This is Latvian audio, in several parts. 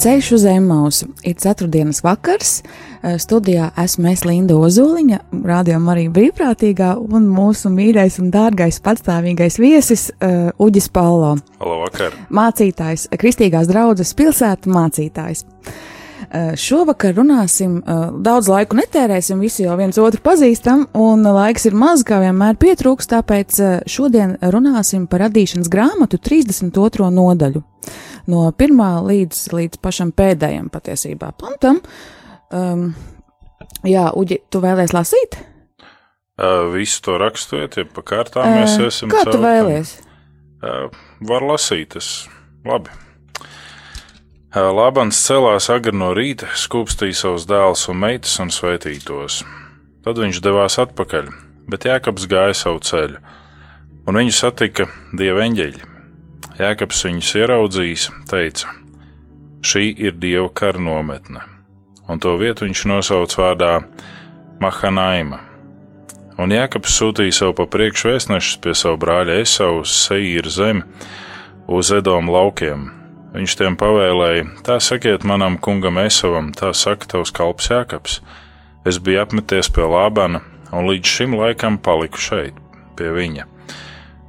Ceļš uz Emausu ir ceturtdienas vakars. Eh, studijā esmu es Linda Ozoliņa, rādījuma arī brīvprātīgā, un mūsu mīļais un dārgais patstāvīgais viesis uh, Uģis Paulo. Halo, vakar! Mācītājs, Kristīgās draudzes pilsētu mācītājs. Uh, šovakar runāsim, uh, daudz laiku netērēsim, visi jau viens otru pazīstam, un laiks ir maz, kā vienmēr pietrūks, tāpēc uh, šodien runāsim par radīšanas grāmatu 32. nodaļu no pirmā līdz, līdz pašam pēdējam patiesībā pantam. Um, jā, Uģi, tu vēlēs lasīt? Uh, visu to raksturiet, ja pa kārtām uh, mēs esam. Kā tu vēlies? Uh, var lasīt, es labi. Uh, Labans celās agri no rīta, skūpstīja savus dēlus un meitas un sveitītos. Tad viņš devās atpakaļ, bet Jēkabs gāja savu ceļu, un viņu satika dieva eņģeļi. Jēkabs viņus ieraudzījis, teica: Šī ir dieva kara nometne, un to vietu viņš nosauc vārdā Mahanaima. Un Jēkabs sūtīja sev pa priekšu vēstnešus pie savu brāļa Esau uz Seīra zemi, uz Edomu laukiem. Viņš tiem pavēlēja: Tā sakiet manam kungam Esavam, tā saka tavs kalps Jēkabs. Es biju apmeties pie Lābana, un līdz šim laikam paliku šeit, pie viņa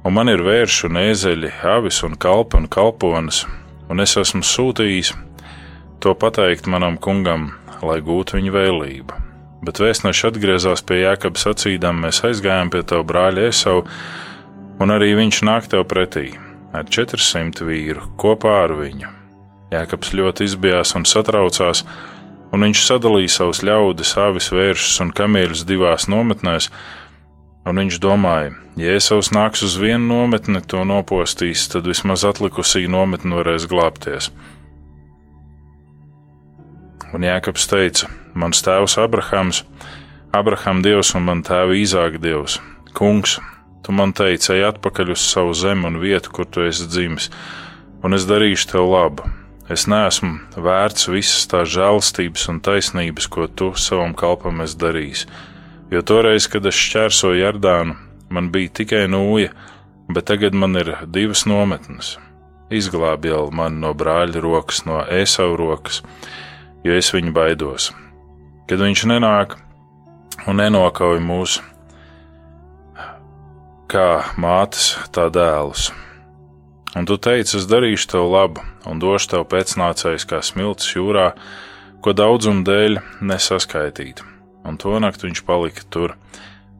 un man ir vērši un ēzeļi, avis un kalpi un kalpones, un es esmu sūtījis to pateikt manam kungam, lai gūtu viņa vēlību. Bet vēstneši atgriezās pie Jēkabā sacīdām, mēs aizgājām pie tava brāļa Esau, un arī viņš nāk tev pretī ar 400 vīru kopā ar viņu. Jēkabs ļoti izbijās un satraucās, un viņš sadalīja savus ļaudis, avis, vēršus un kamieļus divās nometnēs, Un viņš domāja, ja Iesauts nāks uz vienu nometni, to nopostīs, tad vismaz atlikusī nometne varēs glābties. Un Jēkabs teica: Mans tēvs Abrahams, Abraham Dievs un man tēva Īzāka Dievs, Kungs, tu man teici, ej atpakaļ uz savu zemi un vietu, kur tu esi dzimis, un es darīšu tev labu. Es neesmu vērts visas tās žēlstības un taisnības, ko tu savam kalpam esi darījis jo toreiz, kad es šķērsoju Jardānu, man bija tikai nūja, bet tagad man ir divas nometnes. Izglābi jau mani no brāļa rokas, no ēsau rokas, jo es viņu baidos. Kad viņš nenāk un nenokauj mūs, kā mātes, tā dēlus. Un tu teici, es darīšu tev labu un došu tev pēcnācējs kā smilts jūrā, ko daudzuma dēļ nesaskaitītu un to nakti viņš palika tur.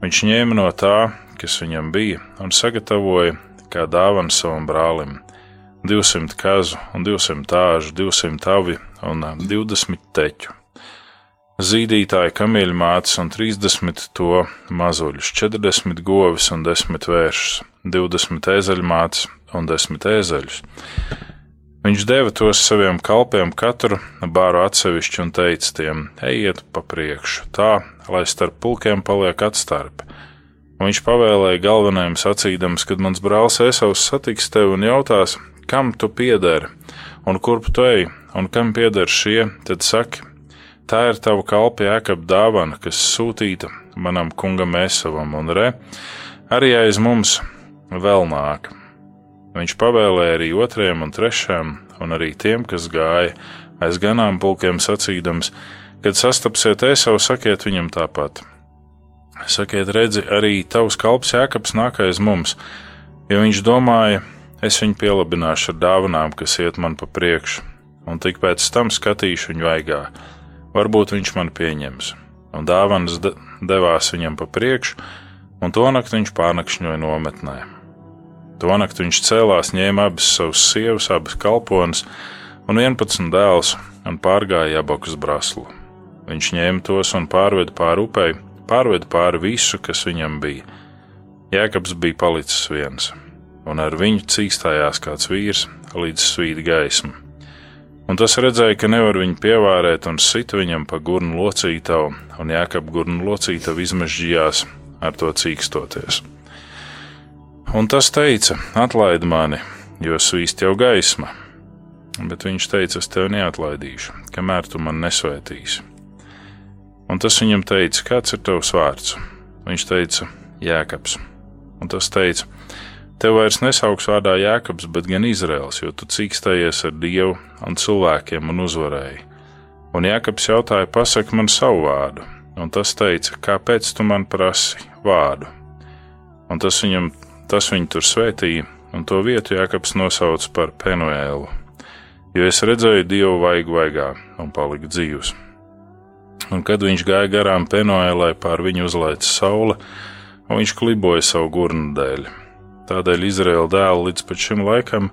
Viņš ņēma no tā, kas viņam bija, un sagatavoja kā dāvanu savam brālim 200 kazu, un 200 tāžu, 200 avi un 20 teķu. Zīdītāja kamieļu mātes un 30 to mazuļus, 40 govis un 10 vēršus, 20 ezeļmātes un 10 ezeļus. Viņš deva tos saviem kalpiem katru bāru atsevišķi un teica tiem: Ejiet pa priekšu, tā, lai starp pulkiem paliek atstarpe. Un viņš pavēlēja galvenajam sacīdams, kad mans brālis Esaus satiks tevi un jautās, kam tu piederi, un kurp tu ej, un kam pieder šie, tad saki, tā ir tava kalpa jēkab dāvana, kas sūtīta manam kungam Esavam, un re, arī aiz mums vēl nāk Viņš pavēlēja arī otriem un trešajam, un arī tiem, kas gāja aiz ganāmpulkiem, sacīdams, kad sastapsiet Ēsavu, sakiet viņam tāpat. Sakiet, redzi, arī tavs kalps Jēkabs nāk aiz mums, jo viņš domāja, es viņu pielabināšu ar dāvanām, kas iet man pa priekšu, un tik pēc tam skatīšu viņu vaigā. Varbūt viņš man pieņems. Un dāvanas devās viņam pa priekšu, un to nakti viņš pārnakšņoja nometnē. To nakti viņš cēlās, ņēma abas savas sievas, abas kalpones un 11 dēlus un pārgāja abakus braslu. Viņš ņēma tos un pārveda pāri upei, pārveda pāri visu, kas viņam bija. Jēkabs bija palicis viens, un ar viņu cīkstājās kāds vīrs līdz svīta gaisma. Un tas redzēja, ka nevar viņu pievārēt un sit viņam pa gurnu locītavu, un jēkab gurnu locītavu izmežģījās ar to cīkstoties. Un tas teica: Atlaid mani, jo svīst jau gaisma. Bet viņš teica: Es tevi neatlaidīšu, kamēr tu man nesvētīsi. Un tas viņam teica: Kāds ir tavs vārds? Viņš teica: Jēkabs. Un tas teica: Tev vairs nesauks vārdā Jēkabs, bet gan Izraels, jo tu cīkstējies ar Dievu un cilvēkiem un uzvarēji. Un Jēkabs jautāja, pasak man savu vārdu, un tas teica, kāpēc tu man prasi vārdu? Un tas viņam, tas viņu tur svētīja, un to vietu Jēkabs nosauca par Penuēlu, jo es redzēju Dievu vaigu vaigā un paliku dzīvs. Un kad viņš gāja garām Penuēlai, pār viņu uzlaica saule, un viņš kliboja savu gurnu dēļ Tādēļ Izraēla dēlu līdz šim laikam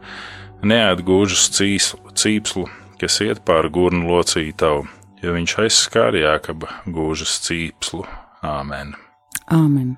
neatgūžas cīpslu, kas iet pāri gurnu locītavu, jo viņš aizskāra Jākaba gūžas cīpslu. Āmen! Āmen.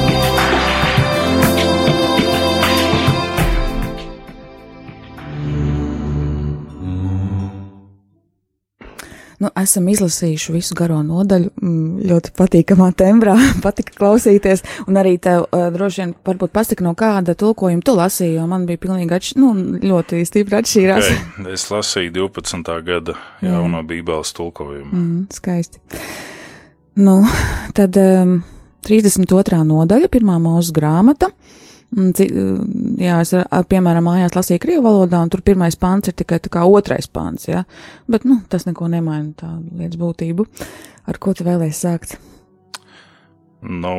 Nu, esam izlasījuši visu garo nodaļu, mm, ļoti patīkamā tembrā, patika klausīties, un arī tev uh, droši vien varbūt pasaka, no kāda tulkojuma tu lasīji, jo man bija pilnīgi atš nu, ļoti stipri atšķīrās. Okay. Es lasīju 12. gada jauno bībeles tulkojumu. Mm, skaisti. Nu, tad um, 32. nodaļa, pirmā mūsu grāmata. Jā, es, piemēram, mājās lasīju krievu valodā, un tur pirmais pāns ir tikai tā kā otrais pāns, jā. Bet, nu, tas neko nemaina tā lietas būtību. Ar ko tu vēlēsi sākt? Nu,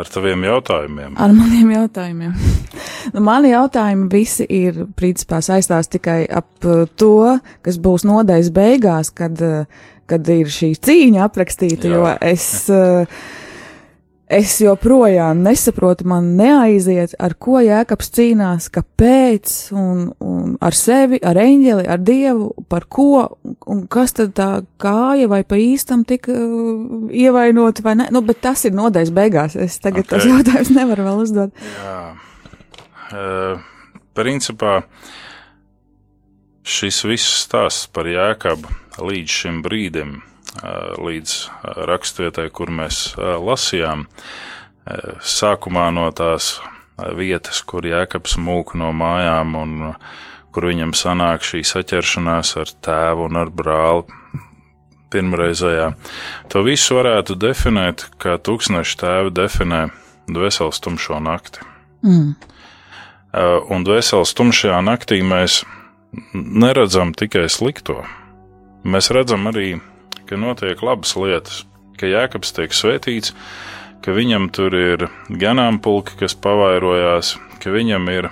ar taviem jautājumiem. Ar maniem jautājumiem. nu, mani jautājumi visi ir, principā, saistās tikai ap to, kas būs nodaļas beigās, kad, kad ir šī cīņa aprakstīta, jā. jo es. Es joprojām nesaprotu, man neaiziet, ar ko jēkabs cīnās, kāpēc, un, un ar sevi, ar eņģeli, ar dievu, par ko, un kas tad tā kāja vai pa īstam tika uh, ievainoti vai ne. Nu, bet tas ir nodeļas beigās. Es tagad okay. tas jautājums nevaru vēl uzdot. Jā. Uh, principā šis viss stāsts par jēkabu līdz šim brīdim līdz raksturvietai, kur mēs lasījām. Sākumā no tās vietas, kur jēkabs mūk no mājām un kur viņam sanāk šī saķeršanās ar tēvu un ar brāli pirmreizējā. To visu varētu definēt, kā tūkstneša tēvi definē dvēseles tumšo nakti. Mm. Un dvēseles tumšajā naktī mēs neredzam tikai slikto. Mēs redzam arī ka notiek labas lietas, ka Jēkabs tiek svētīts, ka viņam tur ir ganāmpulki, kas pavairojās, ka viņam ir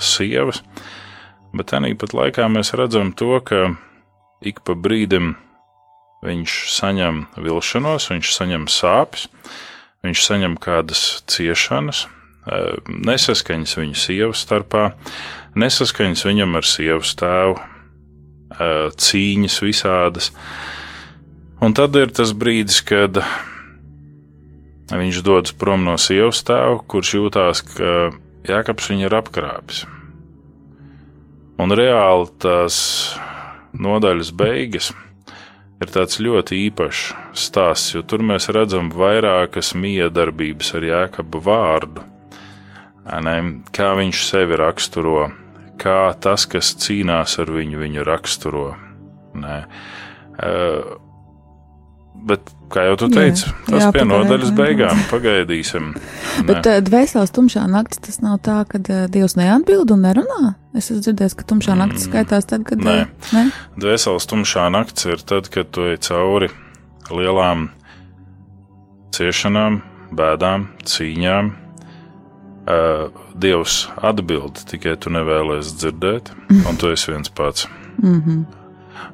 sievas, bet tāpat laikā mēs redzam to, ka ik pa brīdim viņš saņem vilšanos, viņš saņem sāpes, viņš saņem kādas ciešanas, eh, nesaskaņas viņa sievas starpā, nesaskaņas viņam ar sievas tēvu, cīņas visādas. Un tad ir tas brīdis, kad viņš dodas prom no sievas tēva, kurš jūtās, ka Jākaps viņu ir apkrāpis. Un reāli tās nodaļas beigas ir tāds ļoti īpašs stāsts, jo tur mēs redzam vairākas miedarbības ar Jākabu vārdu. Kā viņš sevi raksturo, kā tas, kas cīnās ar viņu, viņu raksturo. Ne. Uh, Bet, kā jau tu teici, jā, tas jā, pie nodaļas beigām pagaidīsim. Bet uh, dvēseles tumšā naktis tas nav tā, ka uh, Dievs neatbild un nerunā. Es esmu dzirdējis, ka tumšā mm, skaitās tad, kad. Nē, ne? dvēseles tumšā naktis ir tad, kad tu ej cauri lielām ciešanām, bēdām, cīņām. Uh, Dievs atbild, tikai tu nevēlies dzirdēt, un tu esi viens pats. Mm -hmm.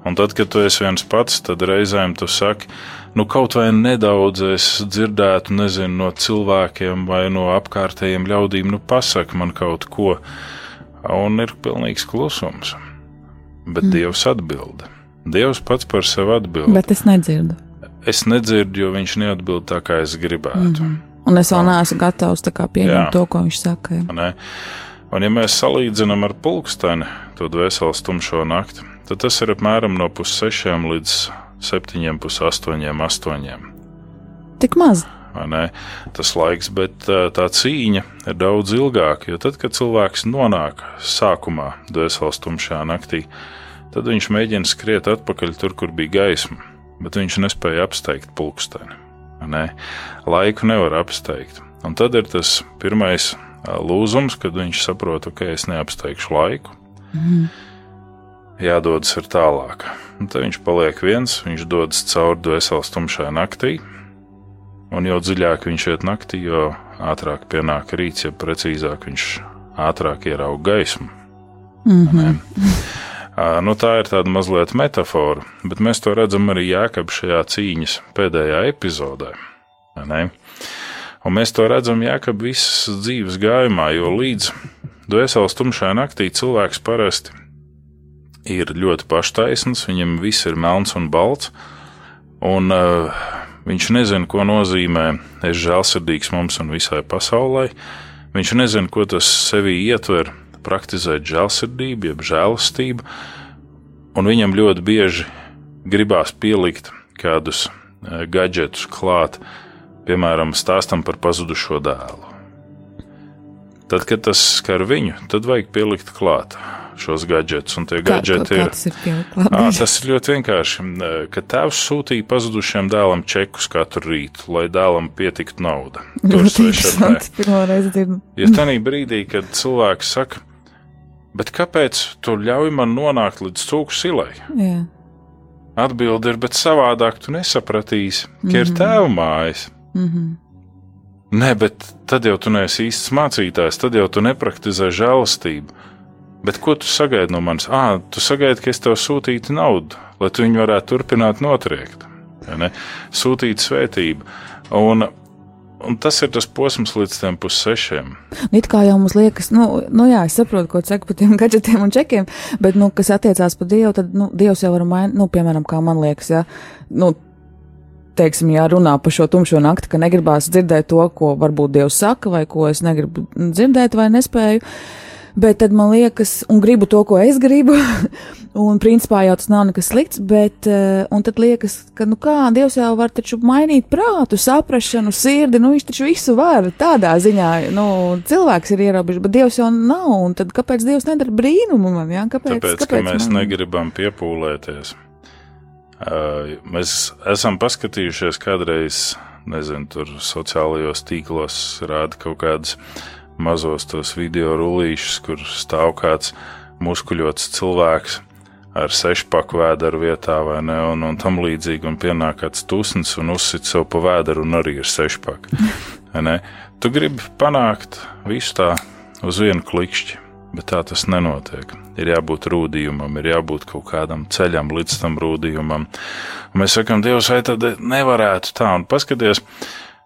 Un tad, kad tu esi viens pats, tad reizēm tu saki, nu, kaut vai nedaudz es dzirdētu, nezinu, no cilvēkiem vai no apkārtējiem ļaudīm, nu, pasaka man kaut ko, un ir pilnīgs klusums. Bet mm. Dievs atbild. Dievs pats par sevi atbild. Bet es nedzirdu. Es nedzirdu, jo viņš neatbild tā, kā es gribētu. Mm -hmm. Un es vēl neesmu gatavs pieņemt Jā. to, ko viņš saka. Ne? Un, ja mēs salīdzinām ar pulksteni, to dvēseles tumšo nakti, tad tas ir apmēram no pussešiem līdz septiņiem, pusastoņiem, astoņiem. Tik maz. Tas laiks, bet tā cīņa ir daudz ilgāka. Jo tad, kad cilvēks nonāk sākumā dvēseles tumšajā naktī, tad viņš mēģina skriet atpakaļ tur, kur bija gaisma, bet viņš nespēja apsteigt pulksteni. Ne? Laiku nevar apsteigt. Un tad ir tas pirmais lūzums, kad viņš saprot, ka es neapsteigšu laiku. Mm. Jādodas ir tālāk. Un tad viņš paliek viens, viņš dodas cauri dvēseles tumšajā naktī, Un jo dziļāk viņš iet naktī, jo ātrāk pienāk rīts, ja precīzāk viņš ātrāk ierauga gaismu. Mm -hmm. Nu, tā ir tāda mazliet metāfora, bet mēs to redzam arī Jēkabā šajā cīņas pēdējā epizodē. Un mēs to redzam Jēkabā visas dzīves gājumā, jo līdz dvēseles tumšajā naktī cilvēks parasti ir ļoti paštaisns, viņam viss ir melns un balts. Un uh, Viņš nezina, ko nozīmē es žēlsirdīgs mums un visai pasaulē. Viņš nezina, ko tas sevī ietver praktizēt žēlsirdību, jeb žēlastību, un viņam ļoti bieži gribās pielikt kādus e, gadgetus klāt, piemēram, stāstam par pazudušo dēlu. Tad, kad tas skar viņu, tad vajag pielikt klāt šos gadgetus. Un tie gadgeti ir. ir à, tas ir ļoti vienkārši. Kad tēvs sūtīja pazudušiem dēlam čekus katru rītu, lai dēlam pietiktu nauda. Svešā. Ja tādā brīdī, kad cilvēks saka, bet kāpēc tu ļauj man nonākt līdz cūku silai? Jā. Atbilde ir, bet savādāk tu nesapratīsi, ka mm -hmm. ir mhm. tēva mājas. Mm -hmm. Nē, bet tad jau tu neesi īsts mācītājs, tad jau tu nepraktizē žēlastību. Bet ko tu sagaidi no manis? Ah, tu sagaidi, ka es tev sūtītu naudu, lai tu viņu varētu turpināt notriekt, sūtīt svētību. Un, Un tas ir tas posms līdz tam pussešiem. It kā jau mums liekas, nu, nu jā, es saprotu, ko saka par tiem gadgetiem un čekiem, bet, nu, kas attiecās par Dievu, tad, nu, Dievs jau var mainīt, nu, piemēram, kā man liekas, jā, nu, teiksim, ja runā par šo tumšo nakti, ka negribās dzirdēt to, ko varbūt Dievs saka, vai ko es negribu dzirdēt vai nespēju. Uh, Bet tad man liekas, un gribu to, ko es gribu, un principā jau tas nav nekas slikts, bet uh, tad liekas, ka, nu kā, Dievs jau var taču mainīt prātu, saprašanu, sirdi, nu viņš taču visu var tādā ziņā, nu, cilvēks ir ierobežots, bet Dievs jau nav, un tad kāpēc Dievs nedara brīnumu man, jā, kāpēc? Tāpēc, kāpēc ka mēs man... negribam piepūlēties. Uh, mēs esam paskatījušies kādreiz, nezinu, tur sociālajos tīklos rāda kaut kādas mazos tos video rullīšus, kur stāv kāds muskuļots cilvēks ar sešpaku vēderu vietā vai ne, un, un tam līdzīgi, un pienāk kāds tusnis un uzsit sev pa vēderu un arī ir sešpaka. tu gribi panākt visu tā uz vienu klikšķi, bet tā tas nenotiek. Ir jābūt rūdījumam, ir jābūt kaut kādam ceļam līdz tam rūdījumam. Un mēs sakam, Dievs, vai tad nevarētu tā, un paskaties,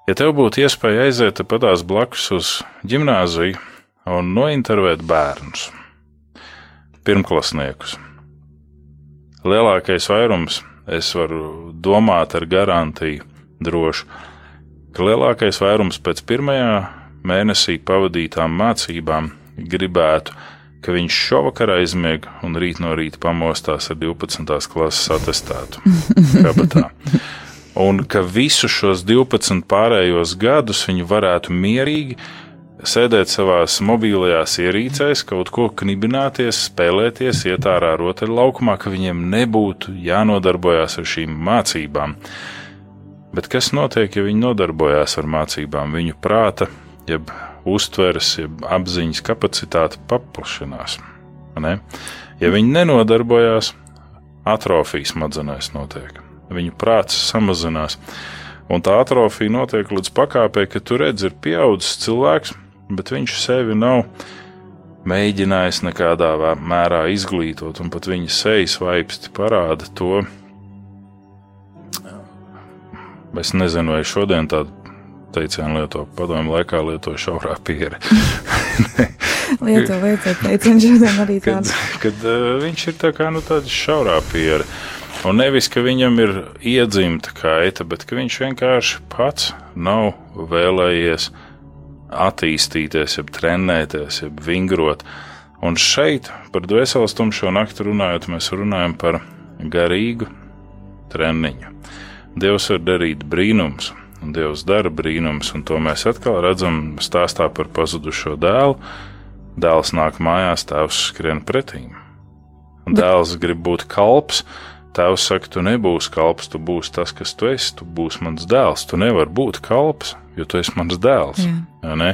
Ja tev būtu iespēja aiziet padās blakus uz gimnāziju un nointervēt bērnus, pirmklasniekus, lielākais vairums, es varu domāt ar garantiju droši, ka lielākais vairums pēc pirmajā mēnesī pavadītām mācībām gribētu, ka viņš šovakar aizmieg un rīt no rīta pamostās ar 12. klases atestātu. Kabatā un ka visus šos 12 pārējos gadus viņi varētu mierīgi sēdēt savās mobilajās ierīcēs, kaut ko knibināties, spēlēties, iet ārā rotaļlaukumā, ka viņiem nebūtu jānodarbojas ar šīm mācībām. Bet kas notiek, ja viņi nodarbojās ar mācībām? Viņu prāta, jeb uztveres, jeb apziņas kapacitāte paplašinās. Ne? Ja viņi nenodarbojās, atrofijas smadzenēs notiek viņu prāts samazinās. Un tā atrofija notiek līdz pakāpei, ka tu redz, ir pieaudzis cilvēks, bet viņš sevi nav mēģinājis nekādā mērā izglītot, un pat viņa sejas vaipsti parāda to Es nezinu, vai šodien tādu teicienu lieto, padomju laikā lieto šaurā pieri. Lieto, lieto, teicienu šodien arī kad, tāds. kad uh, viņš ir tā kā nu, tāds šaurā pieri. Un nevis, ka viņam ir iedzimta kaita, bet ka viņš vienkārši pats nav vēlējies attīstīties, jeb trenēties, jeb vingrot. Un šeit par dvēseles tumšo nakti runājot, mēs runājam par garīgu treniņu. Dievs var darīt brīnums, un Dievs dara brīnums, un to mēs atkal redzam stāstā par pazudušo dēlu. Dēls nāk mājās, tēvs skrien pretīm. Dēls grib būt kalps. Tēvs saka, tu nebūsi kalps, tu būsi tas, kas tu esi, tu būsi mans dēls. Tu nevari būt kalps, jo tu esi mans dēls. Ja ne?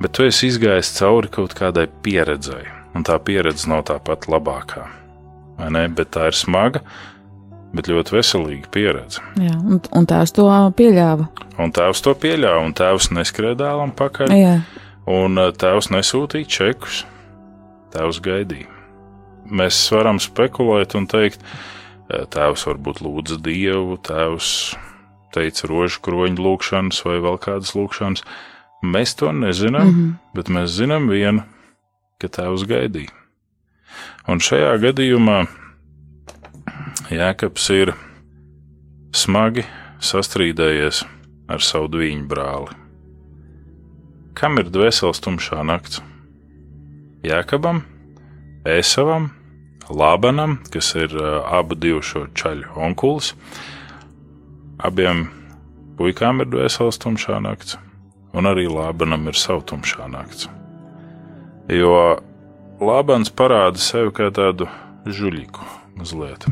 Bet tu esi izgājis cauri kaut kādai pieredzei, un tā pieredze nav tā pati labākā. vai ne? Bet tā ir smaga, bet ļoti veselīga pieredze. Jā, un, un tās to pieļāva. Un tēvs to pieļāva, un tēvs neskrēja dēlam pakaļ, Jā, un uh, tēvs nesūtīja čekus. Tēvs gaidīja. Mēs varam spekulēt un teikt, uh, tēvs varbūt lūdza dievu, tēvs teica rožu kroņu lūgšanas vai vēl kādas lūgšanas. Mēs to nezinām, mm -hmm. bet mēs zinām vienu, ka tēvs gaidīja. Un šajā gadījumā Jēkabs ir smagi sastrīdējies ar savu dviņu brāli. Kam ir dvēseles tumšā nakts? Jēkabam, Ēsavam, Lābanam, kas ir uh, abu divu šo čaļu onkulis. Abiem puikām ir dvēseles tumšā nakts, un arī Lābanam ir savu tumšā nakts. Jo Lābans parāda sevi kā tādu žuļiku mazliet.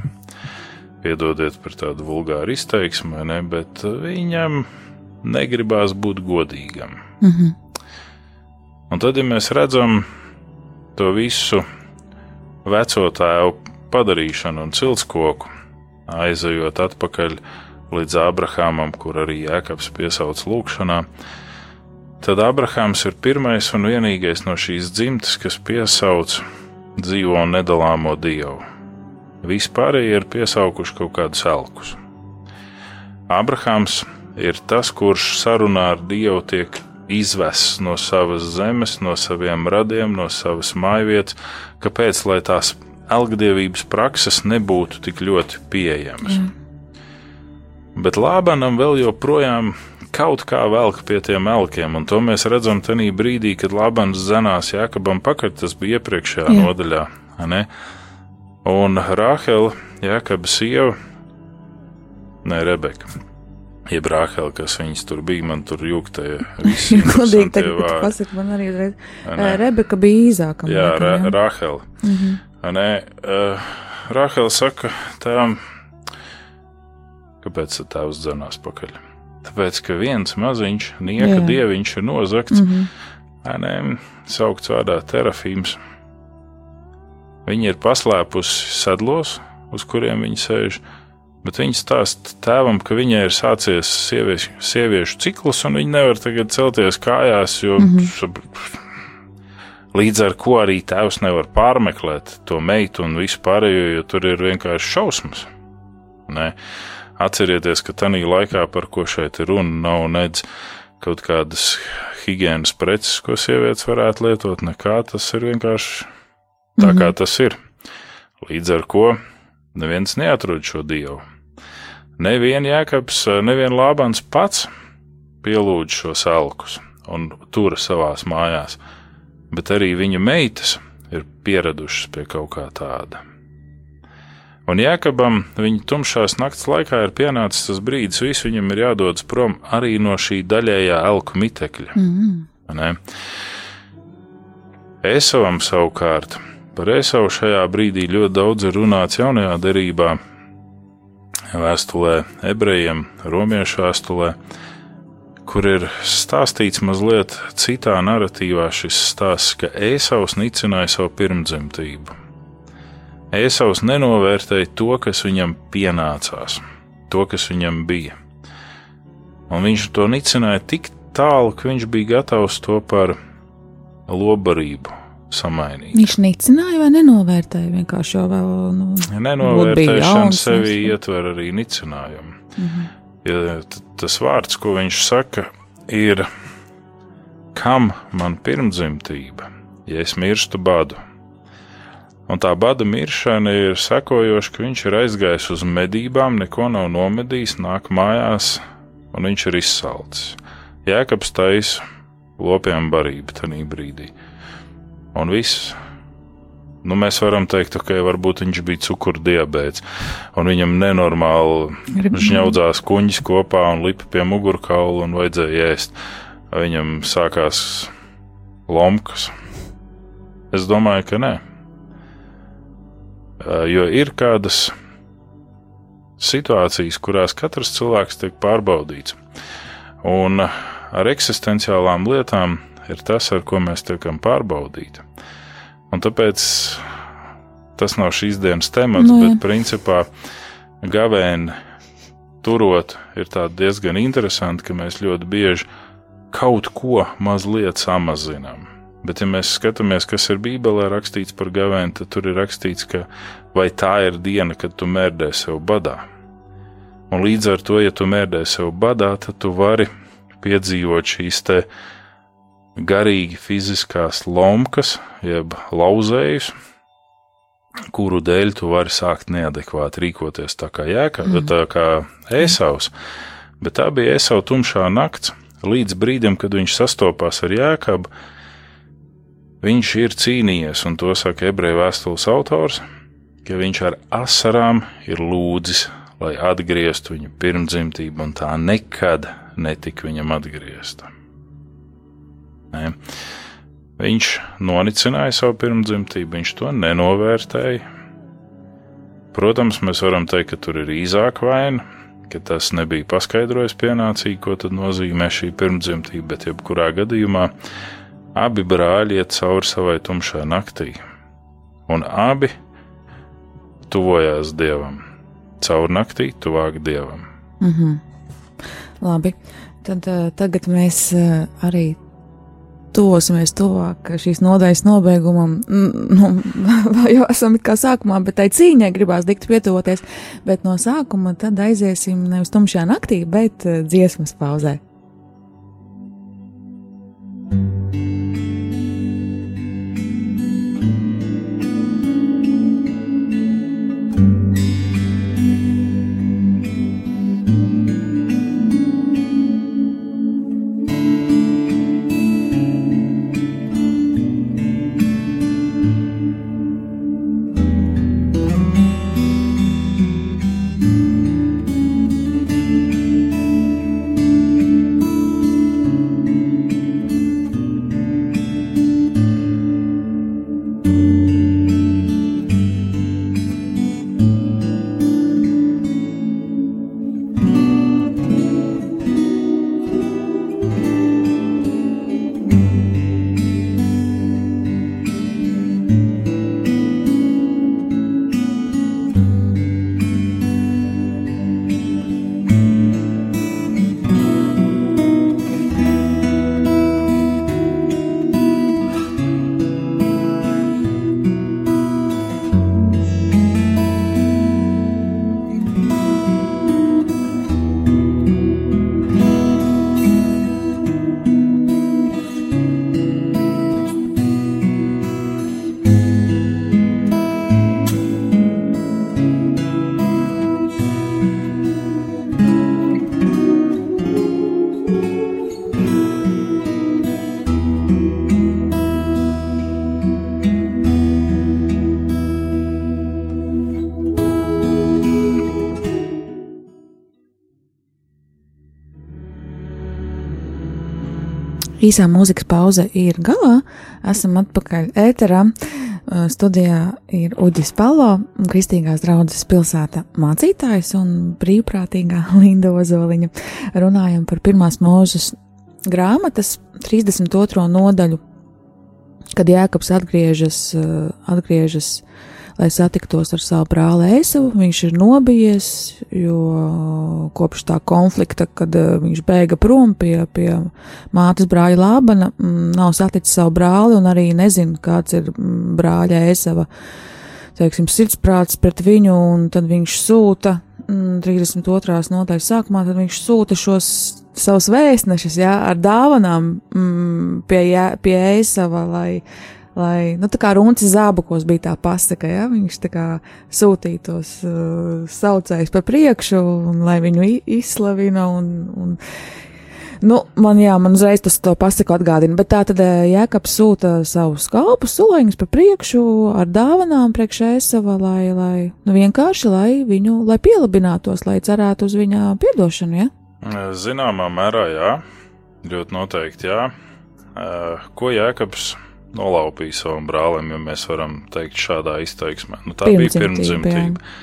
Piedodiet par tādu vulgāru izteiksmu, ne, bet viņam negribās būt godīgam. Mhm. Un tad, ja mēs redzam to visu veco tēvu padarīšanu un ciltskoku, aizejot atpakaļ līdz Abrahamam, kur arī Jēkabs piesauc lūgšanā, tad Abrahams ir pirmais un vienīgais no šīs dzimtes, kas piesauc dzīvo un nedalāmo dievu. Vispārējie ir piesaukuši kaut kādus elkus. Abrahams ir tas, kurš sarunā ar Dievu tiek izvests no savas zemes, no saviem radiem, no savas mājvietas. Kāpēc? Lai tās elgdievības prakses nebūtu tik ļoti pieejamas. Mm. Bet Lābanam vēl joprojām kaut kā velk pie tiem elkiem, un to mēs redzam tajā brīdī, kad Lābans zenās Jākabam pakaļ, tas bija iepriekšējā Jā. nodaļā. ne? Un Rāhela, Jākaba sieva, ne Rebeka. Jeb Rāhela, kas viņas tur bija, man tur jūgtēja visi Godīgi tagad vārdi. pasaka man arī uzreiz. Eh, Rebeka bija īzāka. Jā, laikam, Ra Rāhela. Mhm. Nē, uh, Rāhela saka tām, kāpēc tad tēvs dzenās pakaļ? Tāpēc, ka viens maziņš, nieka Jā. dieviņš ir nozagts, mm. -hmm. saukts vārdā terafīms. Viņa ir paslēpusi sedlos, uz kuriem viņa sēž, bet viņa stāsta tēvam, ka viņai ir sācies sieviešu, sieviešu cikls, un viņa nevar tagad celties kājās, jo mm -hmm. līdz ar to arī tēvs nevar pārmeklēt to meitu un visu pārējo, jo tur ir vienkārši šausmas. Nē. Atcerieties, ka tajā laikā, par ko šeit ir runa, nav nedz kaut kādas higiēnas preces, ko sievietes varētu lietot, nekā tas ir vienkārši tā, kā tas ir. Līdz ar to neviens neatrod šo dievu. Nevienu jēkabs, nevienu lābans pats pielūdz šos elkus un tur savās mājās, bet arī viņa meitas ir pieradušas pie kaut kā tāda. Un Jēkabam viņa tumšās nakts laikā ir pienācis tas brīdis, viss viņam ir jādodas prom arī no šī daļējā elku mitekļa. Vai ne? Esavam savukārt, par Esavu šajā brīdī ļoti daudz ir runāts jaunajā derībā, vēstulē ebrejiem, romiešu vēstulē, kur ir stāstīts mazliet citā narratīvā šis stāsts, ka Ēsaus nicināja savu pirmdzimtību. Ēsaus nenovērtēja to, kas viņam pienācās, to, kas viņam bija. Un viņš to nicināja tik tālu, ka viņš bija gatavs to par lobarību samainīt. Viņš nicināja vai nenovērtēja vienkārši jau vēl. Nu, Nenovērtēšana sevi ietver arī nicinājumu. Mhm. Ja tas vārds, ko viņš saka, ir, kam man pirmdzimtība, ja es mirstu badu? Un tā bada miršana ir sekojoša, ka viņš ir aizgājis uz medībām, neko nav nomedījis, nāk mājās, un viņš ir izsalcis. Jēkabs taisa lopiem barību tajā brīdī. Un viss. Nu, mēs varam teikt, ka varbūt viņš bija cukurdiabēts, un viņam nenormāli žņaudzās kuņģis kopā un lipa pie mugurkaula un vajadzēja ēst. Viņam sākās lomkas. Es domāju, ka nē. Jo ir kādas situācijas, kurās katrs cilvēks tiek pārbaudīts. Un ar eksistenciālām lietām ir tas, ar ko mēs tiekam pārbaudīti. Un tāpēc tas nav šīs dienas temats, nu, bet principā gavēni turot ir diezgan interesanti, ka mēs ļoti bieži kaut ko mazliet samazinām. Bet, ja mēs skatāmies, kas ir Bībelē rakstīts par gavēni, tad tur ir rakstīts, ka vai tā ir diena, kad tu mērdē sev badā. Un līdz ar to, ja tu mērdē sev badā, tad tu vari piedzīvot šīs te garīgi fiziskās lomkas, jeb lauzējus, kuru dēļ tu vari sākt neadekvāti rīkoties tā kā jēka, mm. tā kā ēsaus. Bet tā bija ēsau tumšā nakts, līdz brīdim, kad viņš sastopās ar jēkabu, viņš ir cīnījies, un to saka ebreju vēstules autors, ka viņš ar asarām ir lūdzis, lai atgrieztu viņu pirmdzimtību, un tā nekad netika viņam atgriezta. Ne. Viņš nonicināja savu pirmdzimtību, viņš to nenovērtēja. Protams, mēs varam teikt, ka tur ir īzāka vaina, ka tas nebija paskaidrojis pienācīgi, ko tad nozīmē šī pirmdzimtība, bet jebkurā gadījumā abi brāļi iet cauri savai tumšai naktī, un abi tuvojās dievam, caur naktī tuvāk dievam. Mm -hmm. Labi, tad uh, tagad mēs uh, arī tuvosimies tuvāk šīs nodaļas nobeigumam. Nu, jau esam kā sākumā, bet tai cīņai gribās dikt pietuvoties, bet no sākuma tad aiziesim nevis tumšajā naktī, bet uh, dziesmas pauzē. Īsā mūzikas pauze ir galā, esam atpakaļ ēterā. Uh, studijā ir Uģis Palo, Kristīgās draudzes pilsēta mācītājs un brīvprātīgā Linda Ozoliņa. Runājam par pirmās mūžas grāmatas 32. nodaļu, kad Jēkabs atgriežas, uh, atgriežas lai satiktos ar savu brāli Eisavu. Viņš ir nobijies, jo kopš tā konflikta, kad uh, viņš bēga prom pie, pie mātes brāļa Lābana, mm, nav saticis savu brāli un arī nezina, kāds ir mm, brāļa Eisava, teiksim, sirdsprāts pret viņu, un tad viņš sūta mm, 32. nodaļas sākumā, tad viņš sūta šos savus vēstnešus, jā, ar dāvanām mm, pie, jā, pie Eisava, lai, lai, nu, tā kā runci zābakos bija tā pasaka, jā, viņš tā kā sūtītos uh, saucējus pa priekšu, un lai viņu izslavina, un, un Nu, man, jā, man uzreiz tas to pasaku atgādina, bet tā tad eh, Jēkabs sūta savus kalpus, suliņus pa priekšu ar dāvanām priekš ēsava, lai, lai, nu vienkārši, lai viņu, lai pielabinātos, lai cerētu uz viņa piedošanu, ja? Zināmā mērā, jā, ļoti noteikti, jā. Ko Jēkabs nolaupīja savam brālim, ja mēs varam teikt šādā izteiksmē? Nu, tā bija pirmdzimtība.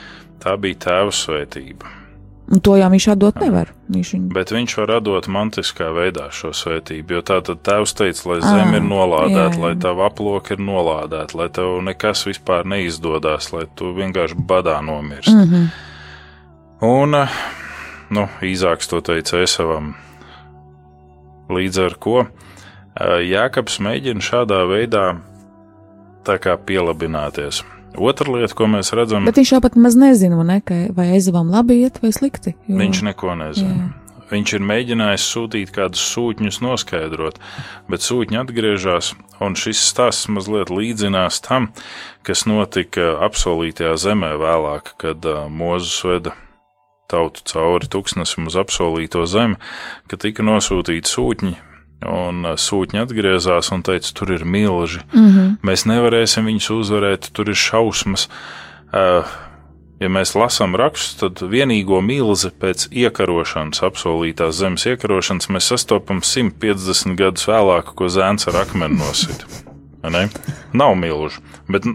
Tā bija tēva svētība Un to jau viņš atdot nevar. Viņš viņu... Bet viņš var atdot mantiskā veidā šo svētību, jo tā tad tēvs teica, lai zeme ir nolādēta, lai tava aploka ir nolādēta, lai tev nekas vispār neizdodas, lai tu vienkārši badā nomirst. Mm -hmm. Un, eh, nu, īzāks to teica Esavam. Līdz ar ko Jākaps mēģina šādā veidā pielabināties. Otra lieta, ko mēs redzam, bet viņš jau pat maz nezina, vai, ne, ka, vai ezavam labi iet vai slikti. Jo... Viņš neko nezina. Jā. Viņš ir mēģinājis sūtīt kādus sūtņus, noskaidrot, bet sūtņi atgriežas, un šis stāsts mazliet līdzinās tam, kas notika apsolītajā zemē vēlāk, kad Mozus veda tautu cauri tūkstnesim uz apsolīto zemi, kad tika nosūtīti sūtņi, Un uh, sūtņi atgriezās un teica, tur ir milži. Mm -hmm. Mēs nevarēsim viņus uzvarēt, tur ir šausmas. Uh, ja mēs lasām rakstus, tad vienīgo milzi pēc iekarošanas, apsolītās zemes iekarošanas, mēs sastopam 150 gadus vēlāk, ko zēns ar akmeni nosita. Ne? Nav milžu, bet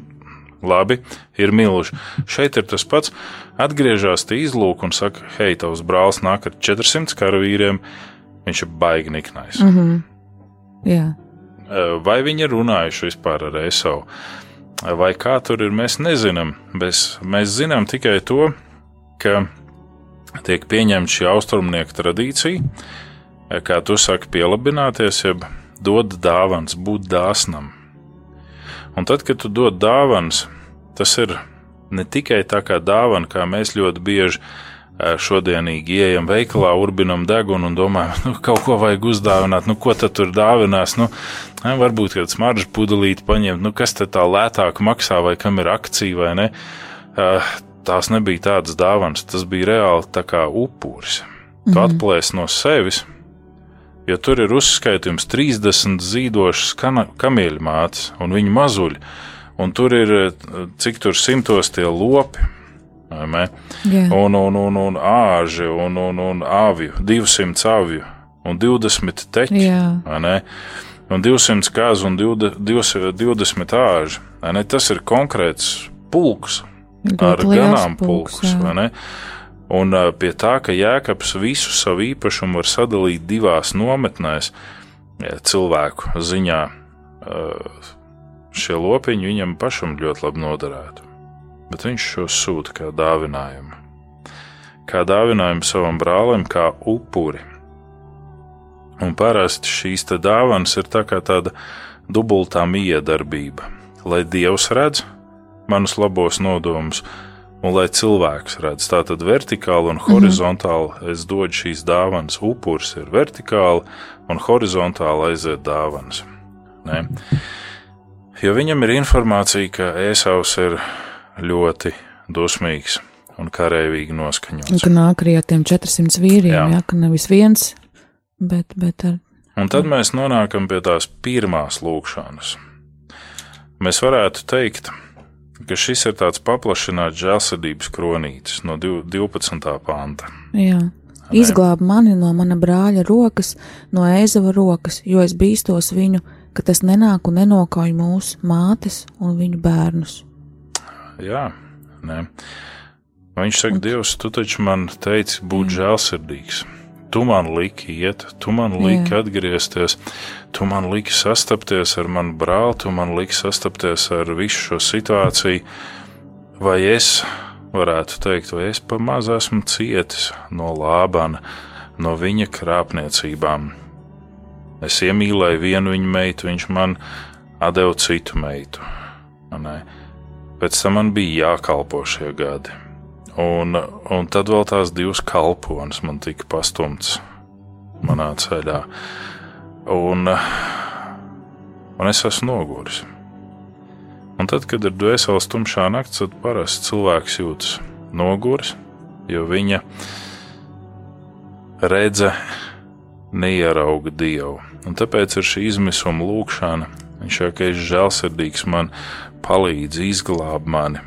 labi, ir milži. Šeit ir tas pats. Atgriežas tie izlūk un saka, hei, tavs brālis nāk ar 400 karavīriem Viņš ir baigi niknais. Mm -hmm. Jā. Vai viņi ir runājuši vispār ar ESO? Vai kā tur ir, mēs nezinām. Mēs, mēs zinām tikai to, ka tiek pieņemta šī austrumnieku tradīcija, kā tu saki, pielabināties, jeb dod dāvāns, būt dāsnam. Un tad, kad tu dod dāvāns, tas ir ne tikai tā kā dāvana, kā mēs ļoti bieži šodienīgi ieejam veikalā, urbinam degunu un domājam, nu, kaut ko vajag uzdāvināt, nu, ko tad tur dāvinās. Nu, varbūt kāds smaržu pudelīti paņemt, nu, kas tad tā lētāk maksā, vai kam ir akcija vai ne. Tās nebija tādas dāvanas, tas bija reāli tā kā upuris. Tu -hmm. atplēsi no sevis, jo tur ir uzskaitījums 30 zīdošas kamieļu mātes un viņu mazuļi, un tur ir cik tur simtos tie lopi Yeah. Un, un, un, un āži, un, un, un aviju, 200 aviju un 20 teķi. Yeah. Un 200 kāzu un 20, 20 āži. Tas ir konkrēts pulks ar ganāmpulks. Un pie tā, ka Jēkabs visu savu īpašumu var sadalīt divās nometnēs, cilvēku ziņā, šie lopiņi viņam pašam ļoti labi noderētu bet viņš šos sūta kā dāvinājumu. Kā dāvinājumu savam brālim, kā upuri. Un parasti šīs dāvanas ir tā kā tāda dubultā miedarbība, lai Dievs redz manus labos nodomus, un lai cilvēks redz. Tātad vertikāli un horizontāli mm -hmm. es dodu šīs dāvanas. Upuris ir vertikāli un horizontāli aiziet dāvanas. Ne? Jo viņam ir informācija, ka Ēsaus ir ļoti dusmīgs un karavīgi noskaņots. Un ka nāk arī ar tiem 400 vīriem, jā. jā, ka nevis viens, bet, bet ar. Un tad mēs nonākam pie tās pirmās lūkšanas. Mēs varētu teikt, ka šis ir tāds paplašināts žēlsirdības kronītis no 12. panta. Jā. Izglāb mani no mana brāļa rokas, no ēzava rokas, jo es bīstos viņu, ka tas nenāk un nenokauj mūsu mātes un viņu bērnus jā, nē. Viņš saka, Dievs, tu taču man teici būt žēlsirdīgs. Tu man liki iet, tu man liki jā. atgriezties, tu man liki sastapties ar manu brāli, tu man liki sastapties ar visu šo situāciju. Vai es varētu teikt, vai es pamazs esmu cietis no Lābana, no viņa krāpniecībām? Es iemīlēju vienu viņa meitu, viņš man deva citu meitu. Ne? Pēc tam man bija jākalpo šie gadi. Un, un tad vēl tās divas kalpones man tika pastumts manā ceļā. Un, un es esmu noguris. Un tad, kad ir dvēseles tumšā naktis, tad parasti cilvēks jūtas noguris, jo viņa redze neierauga dievu. Un tāpēc ir šī izmisuma lūkšana. Viņš jau ir žēlsirdīgs, man palīdz, izglāb mani.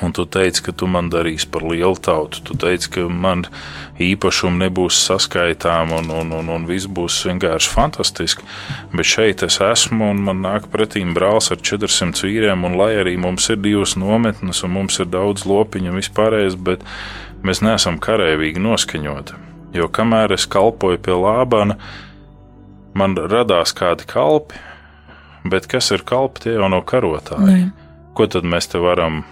Un tu teici, ka tu man darīsi par lielu tautu. Tu teici, ka man īpašumi nebūs saskaitām, un, un, un, un viss būs vienkārši fantastiski. Bet šeit es esmu, un man nāk pretī brālis ar 400 vīriem, un lai arī mums ir divas nometnes, un mums ir daudz lopiņu un vispārējais, bet mēs neesam karēvīgi noskaņoti. Jo kamēr es kalpoju pie Lābana, man radās kādi kalpi, bet kas ir kalpi, tie jau nav karotāji. Ne. Ko tad mēs te varam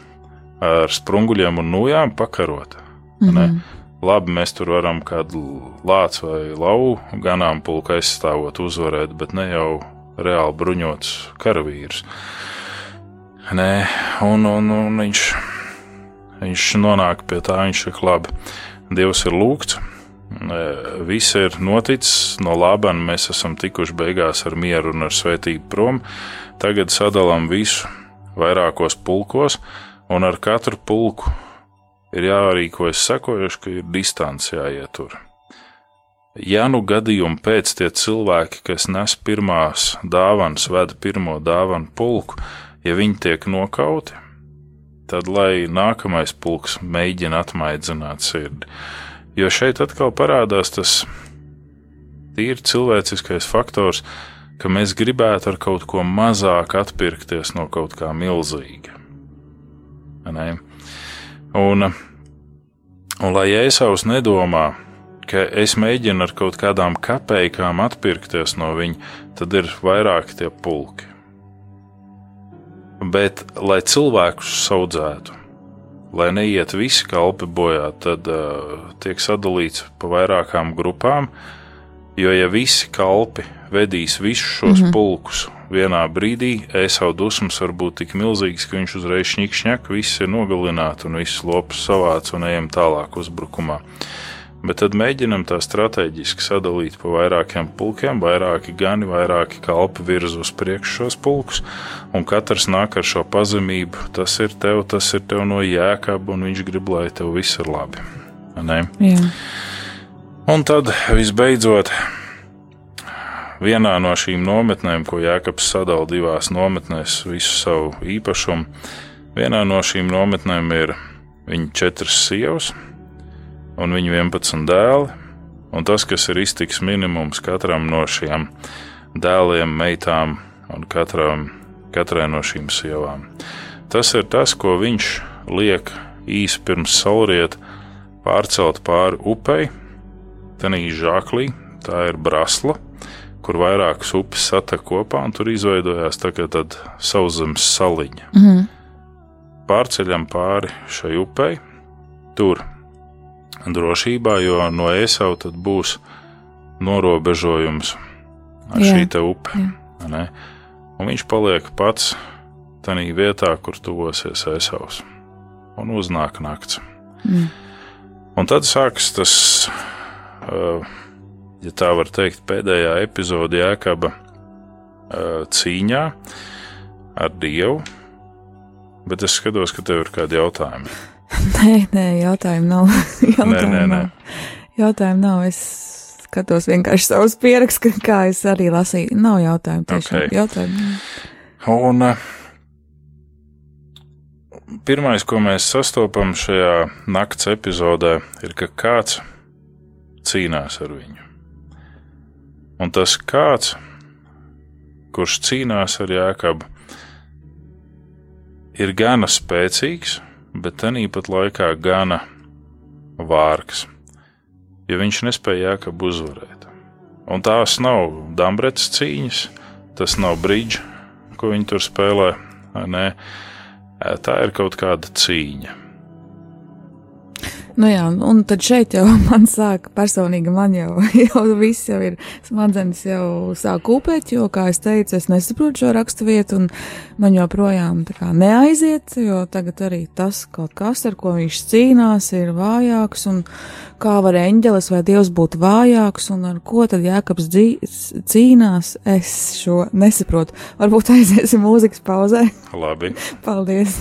ar sprunguļiem un nūjām pakarot. Mm -hmm. Labi, mēs tur varam kādu lācu vai lauvu ganāmpulku aizstāvot, uzvarēt, bet ne jau reāli bruņots karavīrs. Nē, un, un, un viņš, viņš nonāk pie tā, viņš ir labi. Dievs ir lūgts, viss ir noticis no laba, mēs esam tikuši beigās ar mieru un ar svētību prom. Tagad sadalām visu vairākos pulkos, un ar katru pulku ir jārīkojas sekojuši, ka ir distance jāietur. Ja nu gadījumā pēc tie cilvēki, kas nes pirmās dāvanas, veda pirmo dāvanu pulku, ja viņi tiek nokauti, tad lai nākamais pulks mēģina atmaidzināt sirdi. Jo šeit atkal parādās tas tīri cilvēciskais faktors, ka mēs gribētu ar kaut ko mazāk atpirkties no kaut kā milzīga. Ne? Un, un lai Jēzus nedomā, ka es mēģinu ar kaut kādām kapekām atpirkties no viņa, tad ir vairāki tie pulki. Bet, lai cilvēkus saudzētu, lai neiet visi kalpi bojā, tad uh, tiek sadalīts pa vairākām grupām, jo ja visi kalpi vedīs visus šos mm -hmm. pulkus vienā brīdī ēsau dusmas var būt tik milzīgas, ka viņš uzreiz šņikšņak, viss ir nogalināts un viss lops savāds un ejam tālāk uzbrukumā. Bet tad mēģinam tā strateģiski sadalīt pa vairākiem pulkiem, vairāki gani, vairāki kalpi virz uz priekšu šos pulkus, un katrs nāk ar šo pazemību. Tas ir tev, tas ir tev no jēkaba, un viņš grib, lai tev viss ir labi. Un tad visbeidzot vienā no šīm nometnēm, ko Jēkabs sadala divās nometnēs, visu savu īpašumu, vienā no šīm nometnēm ir viņa četras sievas un viņa 11 dēli, un tas, kas ir iztiks minimums katram no šiem dēliem, meitām un katram, katrai no šīm sievām. Tas ir tas, ko viņš liek īsi pirms saulrieta pārcelt pāri upei, tenī žaklī, tā ir brasla, kur vairākas upes satek kopā, un tur izveidojās tāda sauszemes saliņa. Mm -hmm. Pārceļam pāri šai upei, tur drošībā, jo no Ēsau tad būs norobežojums ar jā, šī te upe. Un viņš paliek pats tajā vietā, kur tuvosies Ēsaus, un uznāk nakts. Mm. Un tad sākas tas. Uh, ja tā var teikt, pēdējā epizode Jēkaba cīņā ar Dievu, bet es skatos, ka tev ir kādi jautājumi. Nē, nē, jautājumu nav. jautājumu nē, nē, nē. Nav. Jautājumu nav. Es skatos vienkārši savus pierakstus, kā es arī lasīju. Nav jautājumu tiešām. Okay. Jautājumu. Un pirmais, ko mēs sastopam šajā nakts epizodē, ir, ka kāds cīnās ar viņu. Un tas kāds, kurš cīnās ar Jēkabu, ir gana spēcīgs, bet tāpat laikā gana vārgs, jo viņš nespēja Jēkabu uzvarēt. Un tās nav Dambretas cīņas, tas nav brīdžs, ko viņi tur spēlē. Nē, tā ir kaut kāda cīņa. Nu jā, un tad šeit jau man sāk personīgi, man jau, jau viss jau ir smadzenes jau sāk kūpēt, jo, kā es teicu, es nesaprotu šo rakstu vietu, un man joprojām tā kā neaiziet, jo tagad arī tas kaut kas, ar ko viņš cīnās, ir vājāks, un kā var eņģelis vai dievs būt vājāks, un ar ko tad Jēkabs cīnās, es šo nesaprotu. Varbūt aiziesim mūzikas pauzē. Labi. Paldies!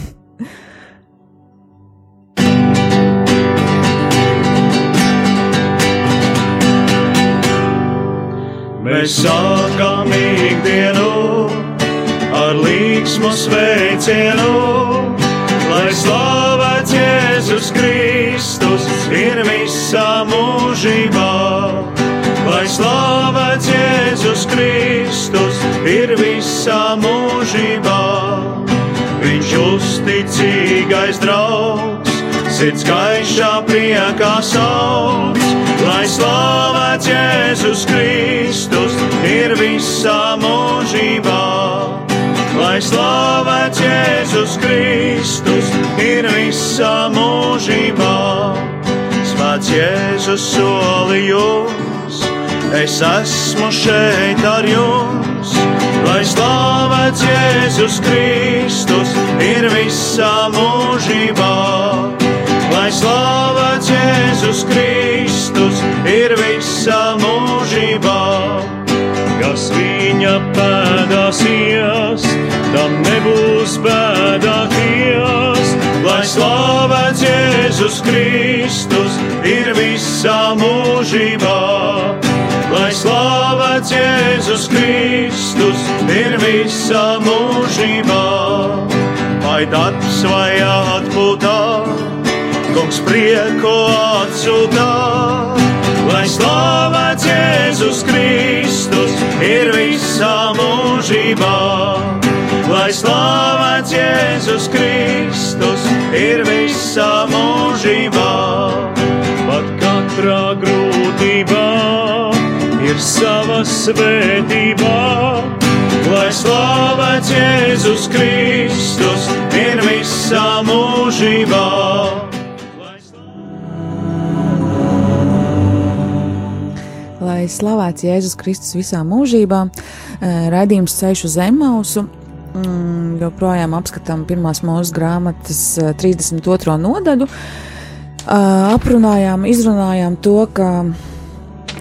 Mēs sākam ikdienu ar līgsmu sveicienu, lai slavēts Jēzus Kristus ir visā mūžībā. Lai slavēts Jēzus Kristus ir visā mūžībā. Viņš uzticīgais draugs, sirds gaišā priekā sauc lai slavēts Jēzus Kristus ir visā mūžībā. Lai slavēts Jēzus Kristus ir visā mūžībā. Svēts Jēzus solījums, es esmu šeit ar jums. Lai slavēts Jēzus Kristus ir visā Jēzus Kristus ir visā mūžībā. Lai slavēts Jēzus Kristus ir visā mūžībā. Vai darbs vai atpūtā? kungs prieku atsūtā, lai slavēts Jēzus Kristus ir visā mūžībā. Lai slavēts Jēzus Kristus ir visā mūžībā. Pat katrā grūtībā ir sava svētība. Lai slavēts Jēzus Kristus ir visā mūžībā. lai slavēts Jēzus Kristus visā mūžībā. Eh, raidījums ceļš uz Zemausu. Mm, joprojām apskatām pirmās mūža grāmatas 32. Eh, nodaļu. Eh, aprunājām, izrunājām to, ka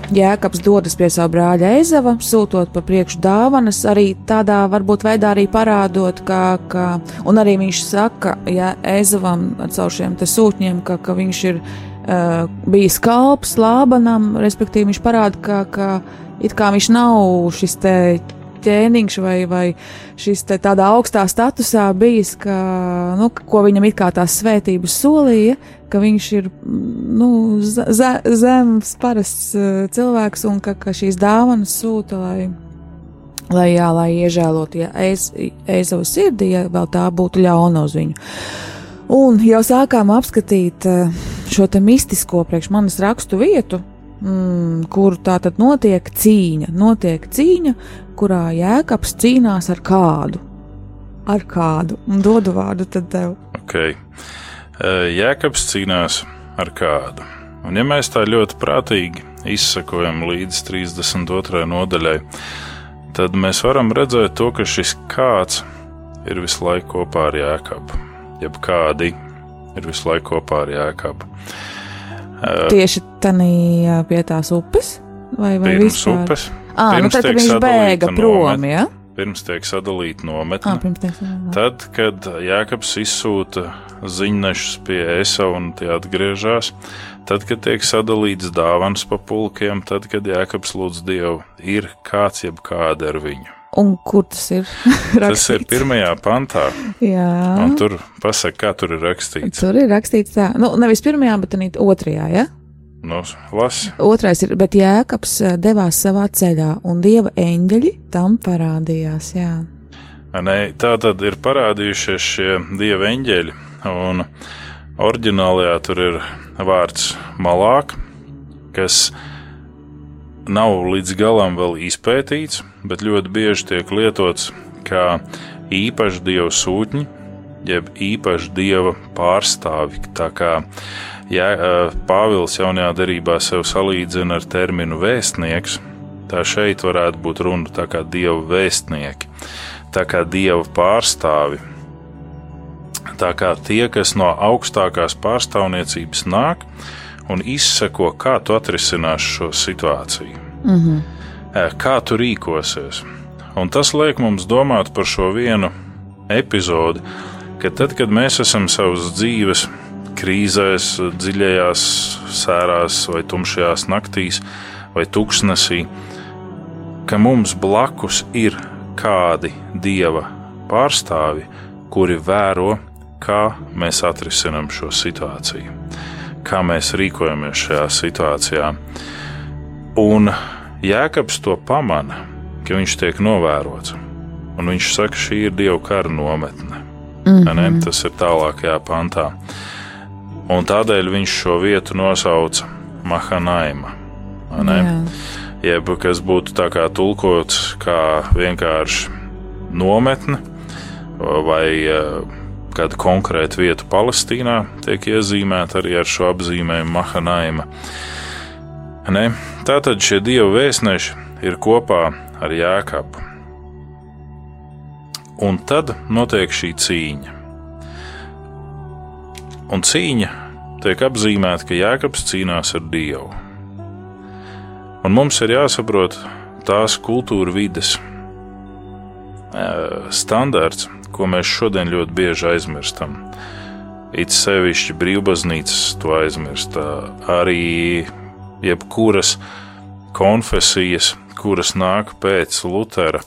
Jēkabs dodas pie sava brāļa Eizava, sūtot pa priekšu dāvanas, arī tādā varbūt veidā arī parādot, ka, ka un arī viņš saka, ja Eizavam caur šiem te sūtņiem, ka, ka viņš ir uh, bija skalps Lābanam, respektīvi viņš parāda, ka, ka it kā viņš nav šis te ķēniņš vai, vai šis te tādā augstā statusā bijis, ka, nu, ko viņam it kā tās svētības solīja, ka viņš ir, nu, ze, zems, parasts uh, cilvēks un ka, ka šīs dāvanas sūta, lai, lai, jā, lai iežēlotu, ja eiz, eizavu sirdī, ja vēl tā būtu ļauna uz viņu. Un jau sākām apskatīt uh, šo te mistisko priekš manis rakstu vietu, mm, kur tā tad notiek cīņa. Notiek cīņa, kurā jēkabs cīnās ar kādu. Ar kādu, un dodu vārdu tad tev. Okay. Jēkabs cīnās ar kādu. Un, ja mēs tā ļoti prātīgi izsakojam līdz 32. nodaļai, tad mēs varam redzēt to, ka šis kāds ir visu laiku kopā ar Jēkabu jeb kādi ir visu laiku kopā ar Jēkabu. Tieši tādā pie tās upes vai, vai pirms vispār? upes. À, nu tad viņš bēga prom, ja? Pirms tiek sadalīta nometne. Tad, kad Jēkabs izsūta ziņnešus pie Esa un tie atgriežas, tad, kad tiek sadalīts dāvans pa pulkiem, tad, kad Jēkabs lūdz Dievu, ir kāds jeb kāda ar viņu. Un kur tas ir? tas ir pirmajā pantā. Jā. Un tur pasaka, kā tur ir rakstīts. Tur ir rakstīts tā, nu, nevis pirmajā, bet arī otrajā, ja? Nu, lasi. Otrais ir, bet Jēkabs eh, devās savā ceļā, un dieva eņģeļi tam parādījās, jā. Nē, tā tad ir parādījušies šie dieva eņģeļi, un oriģinālajā tur ir vārds malāk, kas nav līdz galam vēl izpētīts, bet ļoti bieži tiek lietots kā īpaši dievu sūtņi, jeb īpaši dieva pārstāvi. Tā kā Ja Pāvils jaunajā derībā sev salīdzina ar terminu vēstnieks, tā šeit varētu būt runa tā kā dieva vēstnieki, tā kā dieva pārstāvi, tā kā tie, kas no augstākās pārstāvniecības nāk un izsako, kā tu atrisināsi šo situāciju, mm -hmm. kā tu rīkosies. Un tas liek mums domāt par šo vienu epizodi, ka tad, kad mēs esam savas dzīves krīzēs, dziļajās sērās vai tumšajās naktīs vai tuksnesī, ka mums blakus ir kādi dieva pārstāvi, kuri vēro, kā mēs atrisinām šo situāciju, kā mēs rīkojamies šajā situācijā. Un Jēkabs to pamana, ka viņš tiek novērots, un viņš saka, šī ir dieva kara nometne. Mm -hmm. Tas ir tālākajā pantā un tādēļ viņš šo vietu nosauca Mahanaima. Jeb kas būtu tā kā tulkots kā vienkārši nometne vai kāda konkrēta vieta Palestīnā tiek iezīmēta arī ar šo apzīmējumu Mahanaima. Ne? Tātad šie dievu vēstneši ir kopā ar Jēkabu. Un tad notiek šī cīņa. Un cīņa tiek apzīmēta, ka Jēkabs cīnās ar Dievu. Un mums ir jāsaprot tās kultūra vides standarts, ko mēs šodien ļoti bieži aizmirstam. It sevišķi brīvbaznīcas to aizmirst, arī jebkuras konfesijas, kuras nāk pēc Lutera,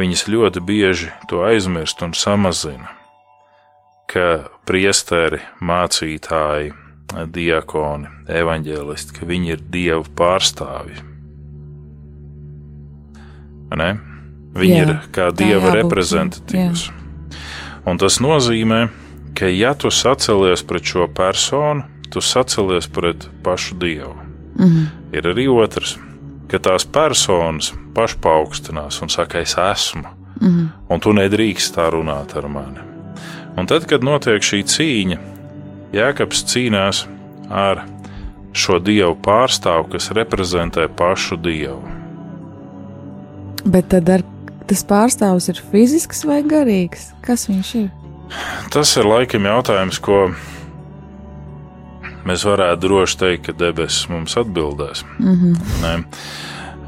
viņas ļoti bieži to aizmirst un samazina ka priesteri, mācītāji, diakoni, evaņģēlisti, ka viņi ir dievu pārstāvji. Ne? Viņi jā, ir kā dieva reprezentatīvs. Un tas nozīmē, ka ja tu sacelies pret šo personu, tu sacelies pret pašu dievu. Mm -hmm. Ir arī otrs, ka tās personas pašpaukstinās un saka, es esmu, mm -hmm. un tu nedrīkst tā runāt ar mani. Un tad, kad notiek šī cīņa, Jēkabs cīnās ar šo dievu pārstāvu, kas reprezentē pašu dievu. Bet tad ar, tas pārstāvs ir fizisks vai garīgs? Kas viņš ir? Tas ir laikam jautājums, ko mēs varētu droši teikt, ka debesis mums atbildēs. Mm -hmm.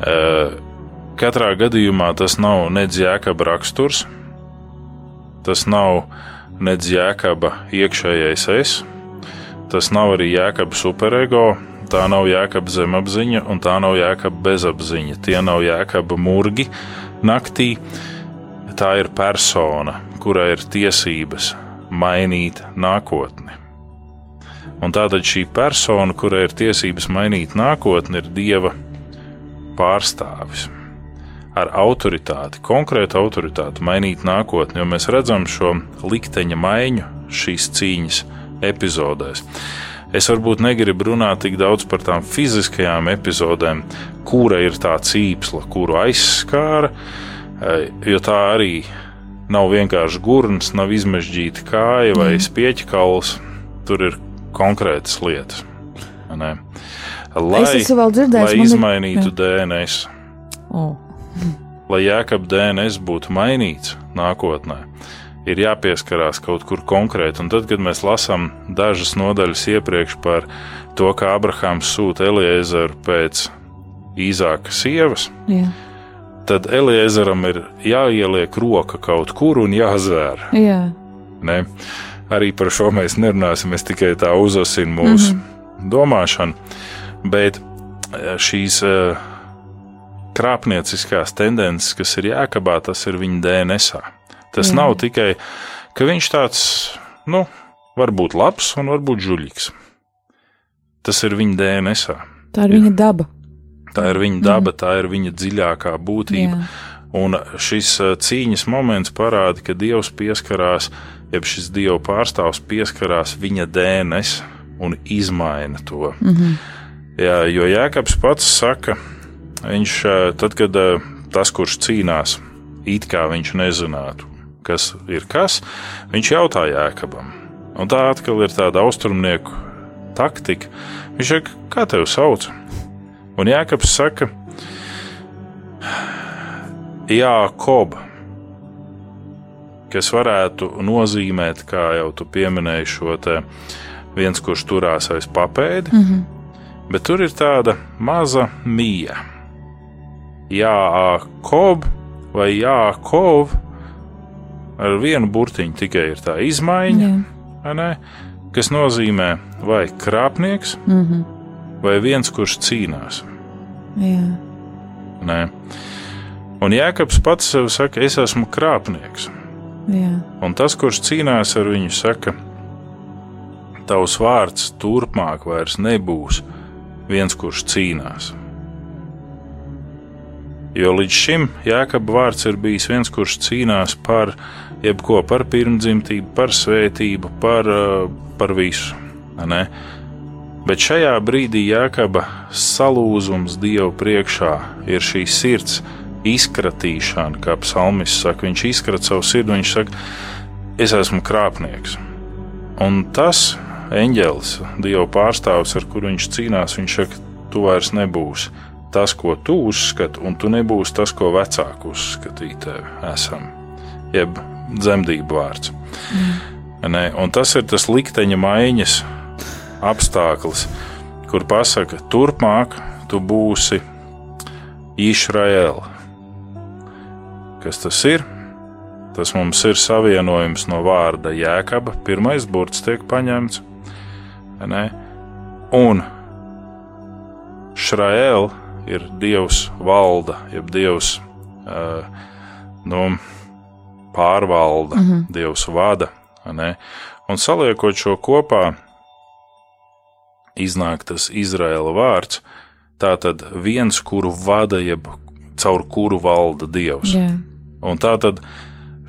e, katrā gadījumā tas nav nedz jēkaba raksturs, tas nav nedz jēkaba iekšējais es. Tas nav arī jēkaba superego, tā nav jēkaba zemapziņa un tā nav jēkaba bezapziņa. Tie nav jēkaba murgi naktī. Tā ir persona, kurai ir tiesības mainīt nākotni. Un tātad šī persona, kurai ir tiesības mainīt nākotni, ir dieva pārstāvis ar autoritāti, konkrētu autoritāti mainīt nākotni, jo mēs redzam šo likteņa maiņu šīs cīņas epizodēs. Es varbūt negribu runāt tik daudz par tām fiziskajām epizodēm, kura ir tā cīpsla, kuru aizskāra, eh, jo tā arī nav vienkārši gurns, nav izmežģīta kāja vai mm. spieķa kauls. Tur ir konkrētas lietas. Ne? Lai, lai izmainītu ir... DNS. Oh lai jēkab DNS būtu mainīts nākotnē, ir jāpieskarās kaut kur konkrēti. Un tad, kad mēs lasām dažas nodaļas iepriekš par to, kā Abrahāms sūta Eliezeru pēc īzāka sievas, Jā. tad Eliezeram ir jāieliek roka kaut kur un jāzvēr. Jā. Ne? Arī par šo mēs nerunāsim, es tikai tā uzasinu mūsu mm -hmm. domāšanu. Bet šīs uh, krāpnieciskās tendences, kas ir jākabā, tas ir viņa DNS. Tas Jā. nav tikai, ka viņš tāds, nu, var būt labs un var būt žuļīgs. Tas ir viņa DNS. Tā ir viņa daba. Tā ir viņa daba, Jā. tā ir viņa dziļākā būtība. Jā. Un šis cīņas moments parāda, ka Dievs pieskarās, jeb šis Dieva pārstāvs pieskarās viņa DNS un izmaina to. Mm -hmm. Jā, jo Jēkabs pats saka, Viņš, tad, kad tas, kurš cīnās, it kā viņš nezinātu, kas ir kas, viņš jautā Jēkabam. Un tā atkal ir tāda austrumnieku taktika. Viņš saka, kā tevi sauc? Un Jēkabs saka, Jākob, kas varētu nozīmēt, kā jau tu pieminēji, šo te viens, kurš turās aiz papēdi, mm -hmm. bet tur ir tāda maza mija. Jākob vai Jākov ar vienu burtiņu tikai ir tā izmaiņa, Jā. kas nozīmē vai krāpnieks, mm -hmm. vai viens, kurš cīnās. Jā. Nē. Un Jēkabs pats sev saka, es esmu krāpnieks. Jā. Un tas, kurš cīnās ar viņu, saka, tavs vārds turpmāk vairs nebūs viens, kurš cīnās. Jo līdz šim Jēkabs vārds ir bijis viens, kurš cīnās par jebko, par pirmdzimtību, par svētību, par, uh, par visu. Ne? Bet šajā brīdī Jēkaba salūzums Dievu priekšā ir šī sirds izkratīšana, kā psalmis saka, viņš izkrata savu sirdi, viņš saka, es esmu krāpnieks. Un tas eņģelis, Dieva pārstāvis, ar kuru viņš cīnās, viņš saka, tu vairs nebūsi tas, ko tu uzskati, un tu nebūsi tas, ko vecāki uzskatīja tevi. Esam. Jeb dzemdību vārds. Mm. Ne? Un tas ir tas likteņa maiņas apstākļus, kur pasaka, turpmāk tu būsi Izraēla Kas tas ir? Tas mums ir savienojums no vārda jēkaba. Pirmais burts tiek paņemts. Ne? Un Šraēl ir Dievs valda, jeb Dievs uh, nu, pārvalda, mm -hmm. Dievs vada. Ne? Un saliekot šo kopā, iznāk tas Izraēla vārds. Tā tad viens, kuru vada, jeb caur kuru valda Dievs. Yeah. Un tā tad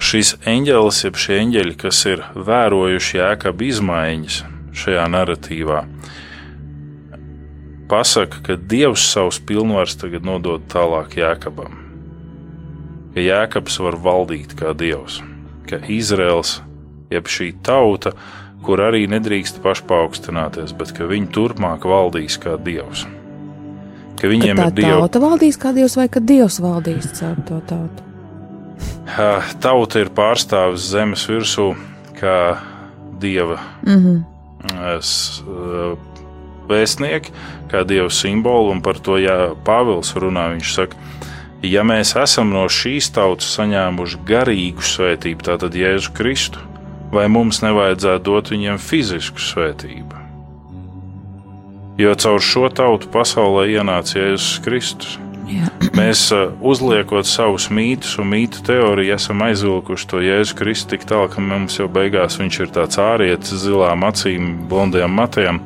šis eņģelis, jeb šie eņģeļi, kas ir vērojuši jēkabu izmaiņas šajā narratīvā, pasaka, ka Dievs savus pilnvarus tagad nodod tālāk jēkabam. Ka jēkabs var valdīt kā Dievs, ka Izraels, jeb šī tauta, kur arī nedrīkst pašpaukstināties, bet ka viņi turpmāk valdīs kā Dievs. Ka viņiem ka ir Dievs. Tauta valdīs kā Dievs, vai ka Dievs valdīs caur to tautu? Tauta ir pārstāvis zemes virsū kā dieva mm -hmm. Vēstnieki, kā dieva simbolu, un par to jā, Pāvils runā. Viņš saka, ja mēs esam no šīs tautas saņēmuši garīgu svētību, tātad Jēzu Kristu, vai mums nevajadzētu dot viņiem fizisku svētību? Jo caur šo tautu pasaulē ienāca Jēzus Kristus. Jā. Mēs uzliekot savus mītus un mītu teoriju, esam aizvilkuši to Jēzu Kristu tik tālu, ka mums jau beigās viņš ir tāds ārietis, zilām acīm, blondiem matiem.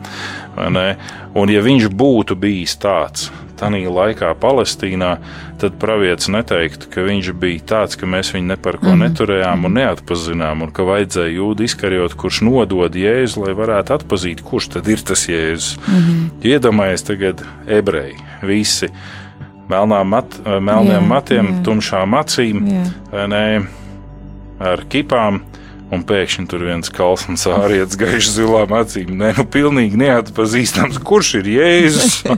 Un, ja viņš būtu bijis tāds, tādā laikā Palestīnā, tad pravietis neteiktu, ka viņš bija tāds, ka mēs viņu par ko mm. neturējām un neatpazinām, un ka vajadzēja jūdu izkarjot, kurš nodod Jēzu, lai varētu atpazīt, kurš tad ir tas Jēzus. Mm. Iedomājieties tagad ebreji visi mat, melniem jā, matiem, jā. tumšām acīm, ne, ar kipām. Un pēkšņi tur viens kalns ārietis gaišs zilām acīm. Nē, nu, pilnīgi neatpazīstams, kurš ir Jēzus.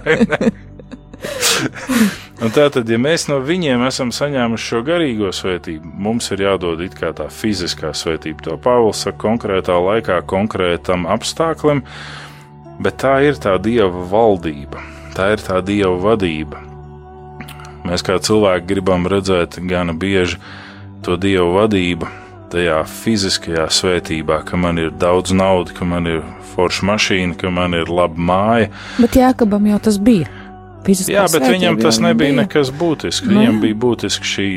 Tātad, ja mēs no viņiem esam saņēmuši šo garīgo svētību, mums ir jādod it kā tā fiziskā svētība. To Pāvils saka konkrētā laikā, konkrētam apstākļam, bet tā ir tā dieva valdība, tā ir tā dieva vadība. Mēs kā cilvēki gribam redzēt gana bieži to dievu vadību tajā fiziskajā svētībā, ka man ir daudz naudas, ka man ir forša mašīna, ka man ir laba māja. Bet Jākabam jau tas bija. Fiziskā Jā, bet viņam tas nebija bija. nekas būtisks. No, nu viņam bija būtiski šī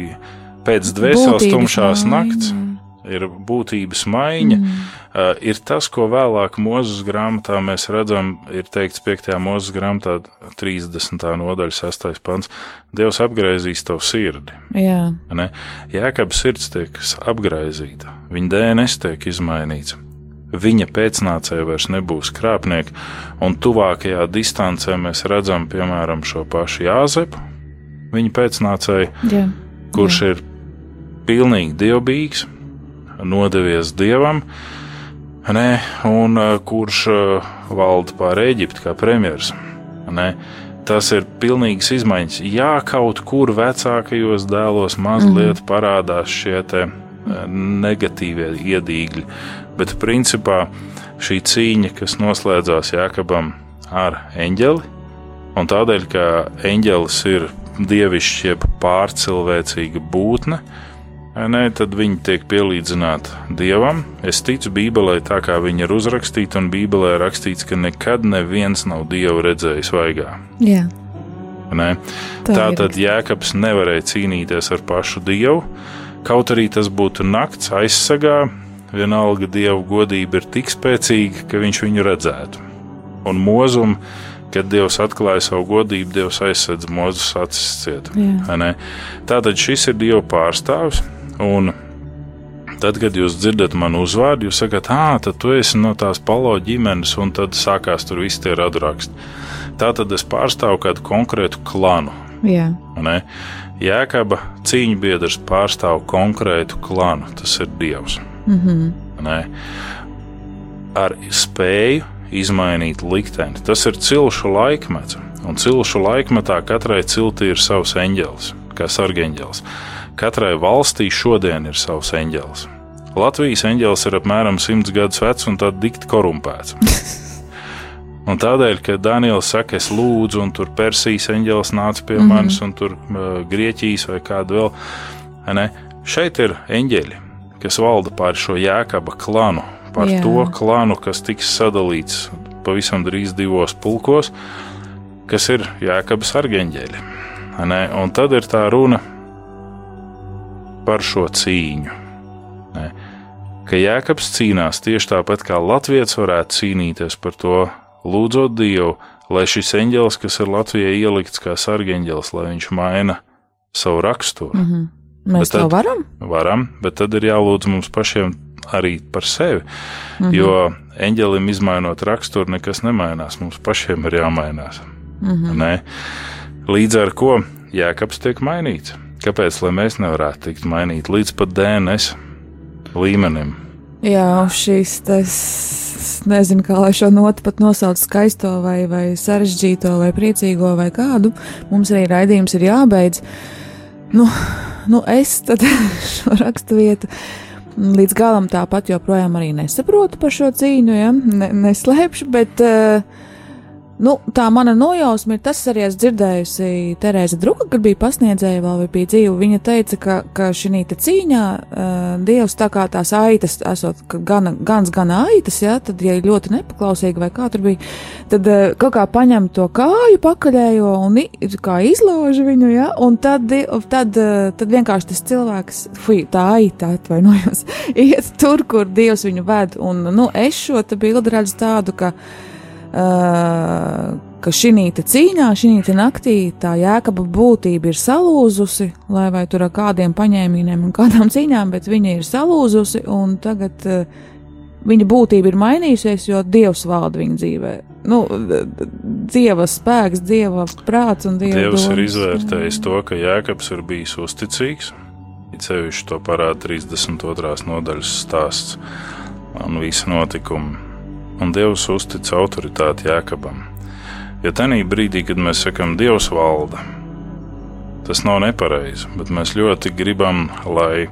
pēc dvēseles tumšās nakts. Jā ir būtības maiņa, mm. uh, ir tas, ko vēlāk Mozus grāmatā mēs redzam, ir teikts 5. Mozus grāmatā, 30. nodaļa, 6. pants. Dievs apgriezīs tavu sirdi. Jā, Jēkabs sirds tiek apgriezīta, viņa DNS tiek izmainīts. Viņa pēcnācēji vairs nebūs krāpnieki, un tuvākajā distancē mēs redzam, piemēram, šo pašu Jāzepu, viņa pēcnācēju, Jā. kurš Jā. ir pilnīgi dievbijīgs, nodevies dievam, ne, un uh, kurš uh, valda pār Eģipti kā premjeras. Tas ir pilnīgs izmaiņas. Jā, kaut kur vecākajos dēlos mazliet mm. parādās šie negatīvie iedīgļi, bet principā šī cīņa, kas noslēdzās Jākabam ar eņģeli, un tādēļ, ka eņģelis ir dievišķa, jeb pārcilvēcīga būtne, ne, tad viņi tiek pielīdzināti dievam. Es ticu Bībelē tā, kā viņi ir uzrakstīti, un Bībelē ir rakstīts, ka nekad neviens nav dievu redzējis vaigā. Jā. Ne? Tā tad Jēkabs nevarēja cīnīties ar pašu dievu, kaut arī tas būtu nakts aizsargā. Vienalga dievu godība ir tik spēcīga, ka viņš viņu redzētu. Un mūzumu kad Dievs atklāja savu godību, Dievs aizsedz mūzus acis ciet. Tātad šis ir Dieva pārstāvis. Un tad, kad jūs dzirdat manu uzvārdu, jūs sakat, ah, tad tu esi no tās palo ģimenes, un tad sākās tur viss tie radraksti. Tā tad es pārstāvu kādu konkrētu klanu. Jā. Jēkaba cīņu biedrs pārstāv konkrētu klanu, tas ir Dievs. Mm -hmm. Ar spēju izmainīt likteni. Tas ir cilšu laikmets, un cilšu laikmetā katrai ciltī ir savs eņģelis, kā sargeņģelis. Katrai valstī šodien ir savs eņģelis. Latvijas eņģelis ir apmēram 100 gadus vecs un tad dikti korumpēts. Un tādēļ, ka Daniels saka, es lūdzu, un tur Persijas eņģelis nāca pie mm -hmm. manis, un tur uh, Grieķijas vai kāda vēl. Ne? Šeit ir eņģeļi, kas valda pār šo jēkaba klanu, par Jā. to klānu, kas tiks sadalīts pavisam drīz divos pulkos, kas ir Jēkabas argeņģeļi. Un tad ir tā runa par šo cīņu. Ne? Ka Jēkabs cīnās tieši tāpat kā Latvijas varētu cīnīties par to, lūdzot Dievu, lai šis eņģelis, kas ir Latvijai ielikts kā sargeņģelis, lai viņš maina savu raksturu. Mm -hmm. Mēs bet to varam? Varam, bet tad ir jālūdz mums pašiem arī par sevi. Mm -hmm. Jo eņģelim izmainot raksturu, nekas nemainās. Mums pašiem ir jāmainās. Mm -hmm. Ne? Līdz ar to jēkabs tiek mainīts. Kāpēc mēs nevarētu tikt mainīti līdz pat DNS līmenim? Jā, šīs tas, nezinu, kā lai šo notu pat nosauc skaisto vai, vai sarežģīto vai priecīgo vai kādu. Mums arī raidījums ir jābeidz. Nu, nu es tad šo rakstu vietu līdz galam tāpat joprojām arī nesaprotu par šo cīņu, ja? ne, neslēpšu, bet uh, Nu, tā mana nojausma ir tas, arī es dzirdējusi Terēza Druka, kad bija pasniedzēja vēl bija dzīva. Viņa teica, ka, ka šī cīņā uh, Dievs tā kā tās aitas, esot gana, gans gan aitas, ja, tad, ja ir ļoti nepaklausīgi vai kā tur bija, tad uh, kaut kā paņem to kāju pakaļējo un kā izlauž viņu, ja, un tad, tad, uh, tad vienkārši tas cilvēks, fui, tā aita atvainojos, iet tur, kur Dievs viņu ved. Un, nu, es šo bildi redzu tādu, ka ka šī cīņā, šī naktī tā jēkaba būtība ir salūzusi, lai vai tur ar kādiem paņēmieniem un kādām cīņām, bet viņa ir salūzusi un tagad uh, viņa būtība ir mainījusies, jo Dievs valda viņa dzīvē. Nu, dieva spēks, dieva prāts un dieva Dievs domas. ir izvērtējis to, ka Jēkabs ir bijis uzticīgs. Sevišķi to parāda 32. nodaļas stāsts un visi notikumi un Dievs uztic autoritāti Jēkabam. Jo tajā brīdī, kad mēs sakām, Dievs valda, tas nav nepareizi, bet mēs ļoti gribam, lai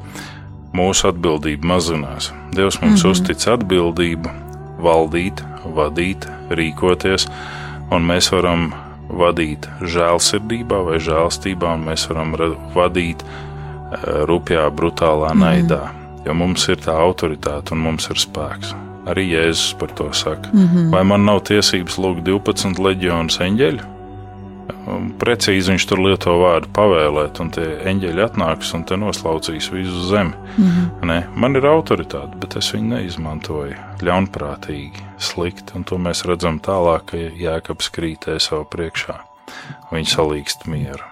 mūsu atbildība mazinās. Dievs mums mm -hmm. uztic atbildību, valdīt, vadīt, rīkoties, un mēs varam vadīt žēlsirdībā vai žēlstībā, un mēs varam vadīt eh, rupjā, brutālā naidā, mm -hmm. jo mums ir tā autoritāte un mums ir spēks. Arī Jēzus par to saka. Mm -hmm. Vai man nav tiesības lūgt 12 leģionus eņģeļu? Precīzi viņš tur lieto vārdu pavēlēt, un tie eņģeļi atnāks un te noslaucīs visu zemi. Mm -hmm. ne, man ir autoritāte, bet es viņu neizmantoju ļaunprātīgi, slikti, un to mēs redzam tālāk, ka Jēkabs krītē savu priekšā. Viņš salīkst mieru.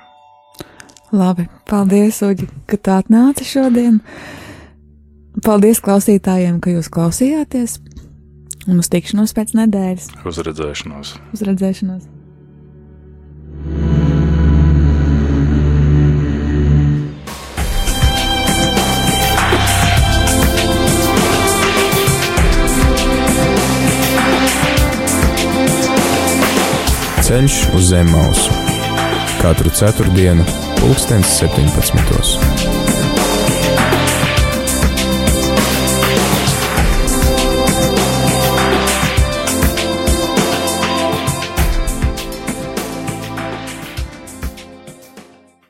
Labi, paldies, Uģi, ka tā atnāca šodien. Paldies klausītājiem, ka jūs klausījāties. Un uz tikšanos pēc nedēļas. Uz redzēšanos. Uz redzēšanos. Ceļš uz zem mausu katru ceturtdienu, pulkstens 17.